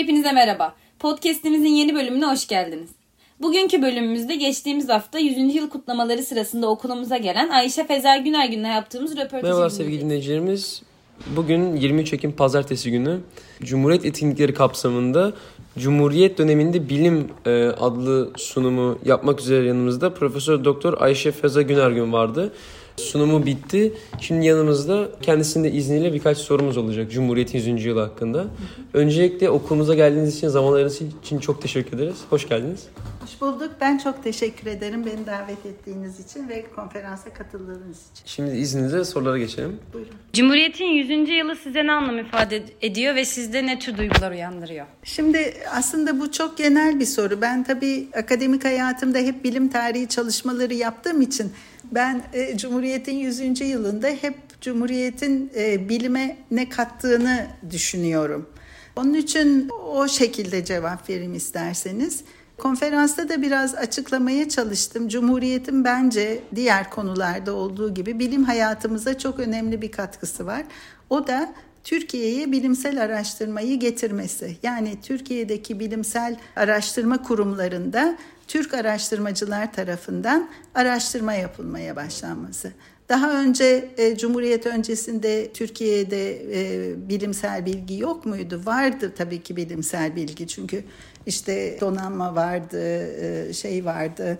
Hepinize merhaba. Podcast'imizin yeni bölümüne hoş geldiniz. Bugünkü bölümümüzde geçtiğimiz hafta 100. yıl kutlamaları sırasında okulumuza gelen Ayşe Feza Günergün'le yaptığımız röportajı Merhaba dinledik. sevgili dinleyicilerimiz. Bugün 23 Ekim Pazartesi günü Cumhuriyet etkinlikleri kapsamında Cumhuriyet döneminde bilim e, adlı sunumu yapmak üzere yanımızda Profesör Doktor Ayşe Feza Günergün vardı. Sunumu bitti. Şimdi yanımızda kendisinin de izniyle birkaç sorumuz olacak Cumhuriyet'in 100. yılı hakkında. Öncelikle okulumuza geldiğiniz için, zamanlarınız için çok teşekkür ederiz. Hoş geldiniz. Hoş bulduk. Ben çok teşekkür ederim beni davet ettiğiniz için ve konferansa katıldığınız için. Şimdi izninizle sorulara geçelim. Buyurun. Cumhuriyet'in 100. yılı size ne anlam ifade ediyor ve sizde ne tür duygular uyandırıyor? Şimdi aslında bu çok genel bir soru. Ben tabii akademik hayatımda hep bilim tarihi çalışmaları yaptığım için ben e, Cumhuriyet'in 100. yılında hep Cumhuriyet'in e, bilime ne kattığını düşünüyorum. Onun için o şekilde cevap vereyim isterseniz. Konferansta da biraz açıklamaya çalıştım. Cumhuriyet'in bence diğer konularda olduğu gibi bilim hayatımıza çok önemli bir katkısı var. O da Türkiye'ye bilimsel araştırmayı getirmesi. Yani Türkiye'deki bilimsel araştırma kurumlarında Türk araştırmacılar tarafından araştırma yapılmaya başlanması. Daha önce e, Cumhuriyet öncesinde Türkiye'de e, bilimsel bilgi yok muydu? Vardı tabii ki bilimsel bilgi çünkü işte donanma vardı, e, şey vardı,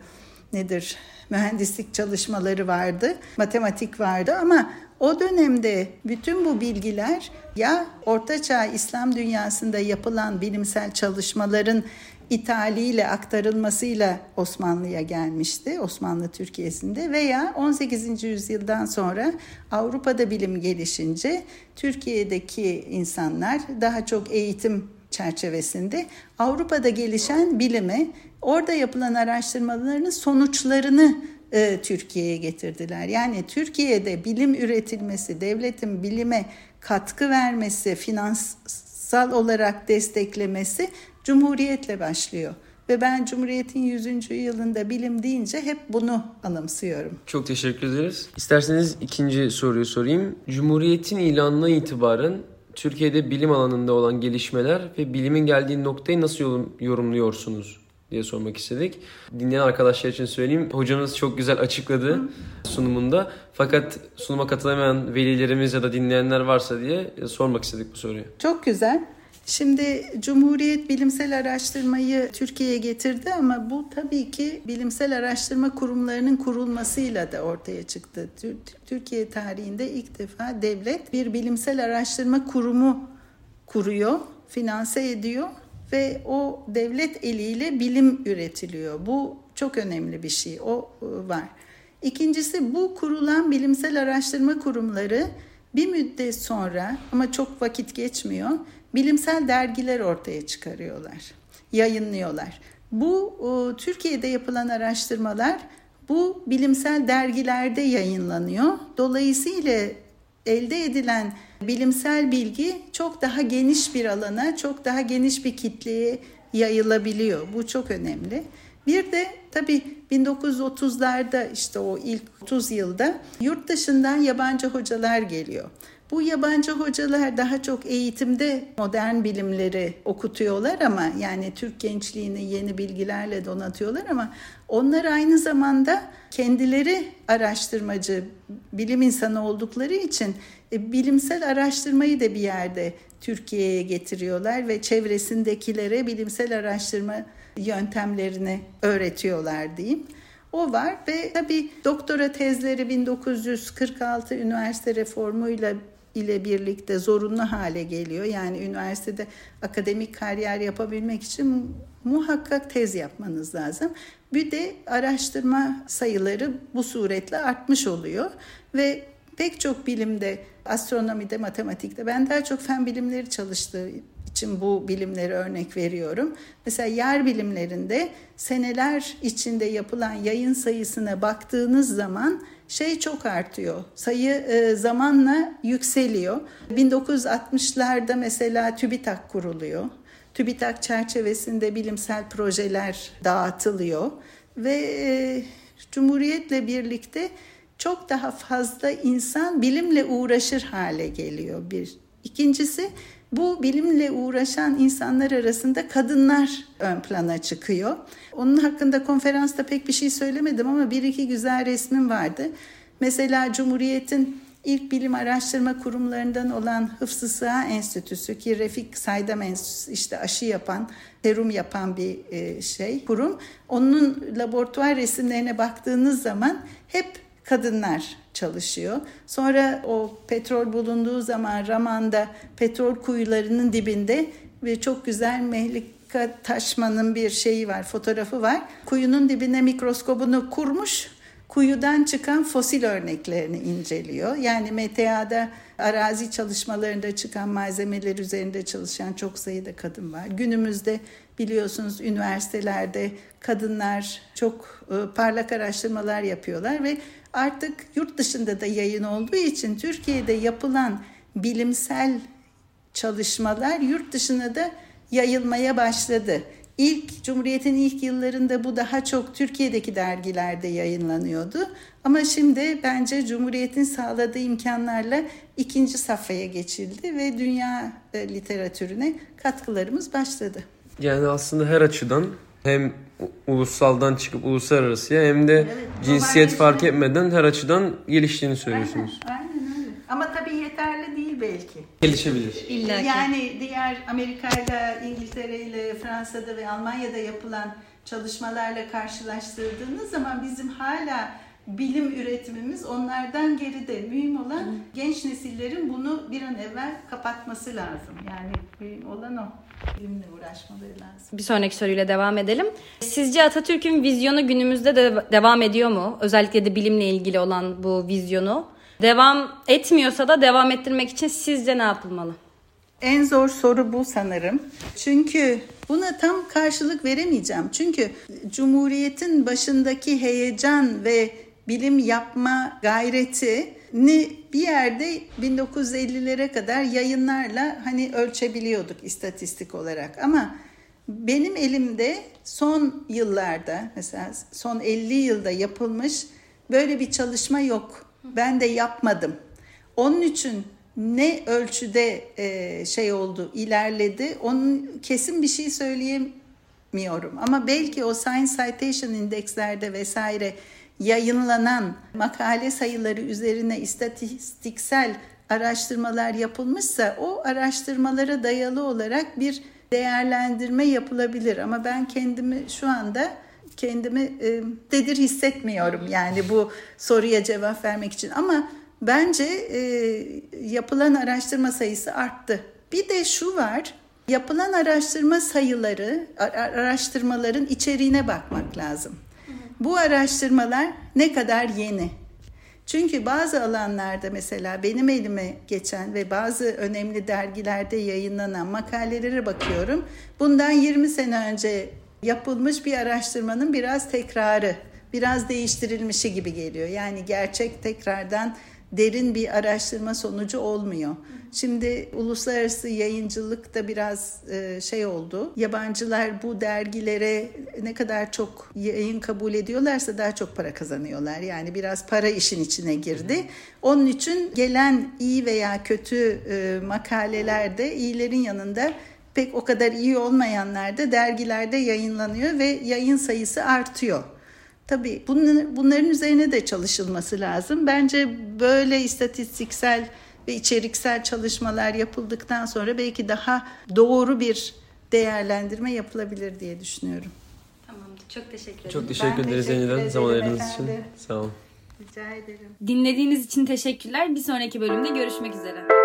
nedir? Mühendislik çalışmaları vardı, matematik vardı ama o dönemde bütün bu bilgiler ya Ortaçağ İslam dünyasında yapılan bilimsel çalışmaların ithaliyle aktarılmasıyla Osmanlı'ya gelmişti Osmanlı Türkiye'sinde veya 18. yüzyıldan sonra Avrupa'da bilim gelişince Türkiye'deki insanlar daha çok eğitim çerçevesinde Avrupa'da gelişen bilime orada yapılan araştırmaların sonuçlarını e, Türkiye'ye getirdiler. Yani Türkiye'de bilim üretilmesi, devletin bilime katkı vermesi, finansal olarak desteklemesi Cumhuriyetle başlıyor. Ve ben Cumhuriyet'in 100. yılında bilim deyince hep bunu anımsıyorum. Çok teşekkür ederiz. İsterseniz ikinci soruyu sorayım. Cumhuriyet'in ilanına itibaren Türkiye'de bilim alanında olan gelişmeler ve bilimin geldiği noktayı nasıl yorum- yorumluyorsunuz diye sormak istedik. Dinleyen arkadaşlar için söyleyeyim. Hocamız çok güzel açıkladı sunumunda. Fakat sunuma katılamayan velilerimiz ya da dinleyenler varsa diye sormak istedik bu soruyu. Çok güzel. Şimdi Cumhuriyet bilimsel araştırmayı Türkiye'ye getirdi ama bu tabii ki bilimsel araştırma kurumlarının kurulmasıyla da ortaya çıktı. Tür- Türkiye tarihinde ilk defa devlet bir bilimsel araştırma kurumu kuruyor, finanse ediyor ve o devlet eliyle bilim üretiliyor. Bu çok önemli bir şey. O e, var. İkincisi bu kurulan bilimsel araştırma kurumları bir müddet sonra ama çok vakit geçmiyor bilimsel dergiler ortaya çıkarıyorlar, yayınlıyorlar. Bu e, Türkiye'de yapılan araştırmalar bu bilimsel dergilerde yayınlanıyor. Dolayısıyla elde edilen bilimsel bilgi çok daha geniş bir alana, çok daha geniş bir kitleye yayılabiliyor. Bu çok önemli. Bir de tabii 1930'larda işte o ilk 30 yılda yurt dışından yabancı hocalar geliyor. Bu yabancı hocalar daha çok eğitimde modern bilimleri okutuyorlar ama yani Türk gençliğini yeni bilgilerle donatıyorlar ama onlar aynı zamanda kendileri araştırmacı, bilim insanı oldukları için e, bilimsel araştırmayı da bir yerde Türkiye'ye getiriyorlar ve çevresindekilere bilimsel araştırma yöntemlerini öğretiyorlar diyeyim. O var ve tabii doktora tezleri 1946 üniversite reformuyla ile birlikte zorunlu hale geliyor. Yani üniversitede akademik kariyer yapabilmek için muhakkak tez yapmanız lazım. Bir de araştırma sayıları bu suretle artmış oluyor ve pek çok bilimde, astronomide, matematikte ben daha çok fen bilimleri çalıştığı için bu bilimleri örnek veriyorum. Mesela yer bilimlerinde seneler içinde yapılan yayın sayısına baktığınız zaman şey çok artıyor. Sayı e, zamanla yükseliyor. 1960'larda mesela TÜBİTAK kuruluyor. TÜBİTAK çerçevesinde bilimsel projeler dağıtılıyor ve e, Cumhuriyet'le birlikte çok daha fazla insan bilimle uğraşır hale geliyor bir İkincisi bu bilimle uğraşan insanlar arasında kadınlar ön plana çıkıyor. Onun hakkında konferansta pek bir şey söylemedim ama bir iki güzel resmim vardı. Mesela Cumhuriyet'in ilk bilim araştırma kurumlarından olan Hıfzı Sıha Enstitüsü ki Refik Saydam Enstitüsü işte aşı yapan, serum yapan bir e, şey kurum. Onun laboratuvar resimlerine baktığınız zaman hep kadınlar çalışıyor. Sonra o petrol bulunduğu zaman Raman'da petrol kuyularının dibinde ve çok güzel Mehlika Taşman'ın bir şeyi var, fotoğrafı var. Kuyunun dibine mikroskobunu kurmuş kuyudan çıkan fosil örneklerini inceliyor. Yani MTA'da arazi çalışmalarında çıkan malzemeler üzerinde çalışan çok sayıda kadın var. Günümüzde biliyorsunuz üniversitelerde kadınlar çok e, parlak araştırmalar yapıyorlar ve artık yurt dışında da yayın olduğu için Türkiye'de yapılan bilimsel çalışmalar yurt dışına da yayılmaya başladı. İlk Cumhuriyet'in ilk yıllarında bu daha çok Türkiye'deki dergilerde yayınlanıyordu. Ama şimdi bence Cumhuriyet'in sağladığı imkanlarla ikinci safhaya geçildi ve dünya e, literatürüne katkılarımız başladı. Yani aslında her açıdan hem ulusaldan çıkıp uluslararasıya hem de evet, cinsiyet fark etmeden her açıdan geliştiğini söylüyorsunuz. Aynen, aynen belki. Gelişebilir. İlla Yani diğer Amerika ile İngiltere ile Fransa'da ve Almanya'da yapılan çalışmalarla karşılaştırdığınız zaman bizim hala bilim üretimimiz onlardan geride. Mühim olan Hı. genç nesillerin bunu bir an evvel kapatması lazım. Yani mühim olan o. Bilimle uğraşmaları lazım. Bir sonraki soruyla devam edelim. Sizce Atatürk'ün vizyonu günümüzde de devam ediyor mu? Özellikle de bilimle ilgili olan bu vizyonu. Devam etmiyorsa da devam ettirmek için sizce ne yapılmalı? En zor soru bu sanırım. Çünkü buna tam karşılık veremeyeceğim. Çünkü Cumhuriyet'in başındaki heyecan ve bilim yapma gayreti ni bir yerde 1950'lere kadar yayınlarla hani ölçebiliyorduk istatistik olarak ama benim elimde son yıllarda mesela son 50 yılda yapılmış böyle bir çalışma yok. Ben de yapmadım. Onun için ne ölçüde e, şey oldu, ilerledi, onun kesin bir şey söyleyemiyorum. Ama belki o Science Citation indekslerde vesaire yayınlanan makale sayıları üzerine istatistiksel araştırmalar yapılmışsa o araştırmalara dayalı olarak bir değerlendirme yapılabilir. Ama ben kendimi şu anda kendimi e, dedir hissetmiyorum yani bu soruya cevap vermek için ama bence e, yapılan araştırma sayısı arttı. Bir de şu var yapılan araştırma sayıları araştırmaların içeriğine bakmak lazım. Bu araştırmalar ne kadar yeni? Çünkü bazı alanlarda mesela benim elime geçen ve bazı önemli dergilerde yayınlanan makalelere bakıyorum. Bundan 20 sene önce yapılmış bir araştırmanın biraz tekrarı, biraz değiştirilmişi gibi geliyor. Yani gerçek tekrardan derin bir araştırma sonucu olmuyor. Şimdi uluslararası yayıncılık da biraz e, şey oldu. Yabancılar bu dergilere ne kadar çok yayın kabul ediyorlarsa daha çok para kazanıyorlar. Yani biraz para işin içine girdi. Onun için gelen iyi veya kötü e, makalelerde iyilerin yanında pek o kadar iyi olmayanlar da dergilerde yayınlanıyor ve yayın sayısı artıyor. Tabii bunların, bunların üzerine de çalışılması lazım. Bence böyle istatistiksel ve içeriksel çalışmalar yapıldıktan sonra belki daha doğru bir değerlendirme yapılabilir diye düşünüyorum. Tamamdır. Çok teşekkür ederim. Çok teşekkür ederiz yeniden zaman ayırdığınız için. Sağ olun. Rica ederim. Dinlediğiniz için teşekkürler. Bir sonraki bölümde görüşmek üzere.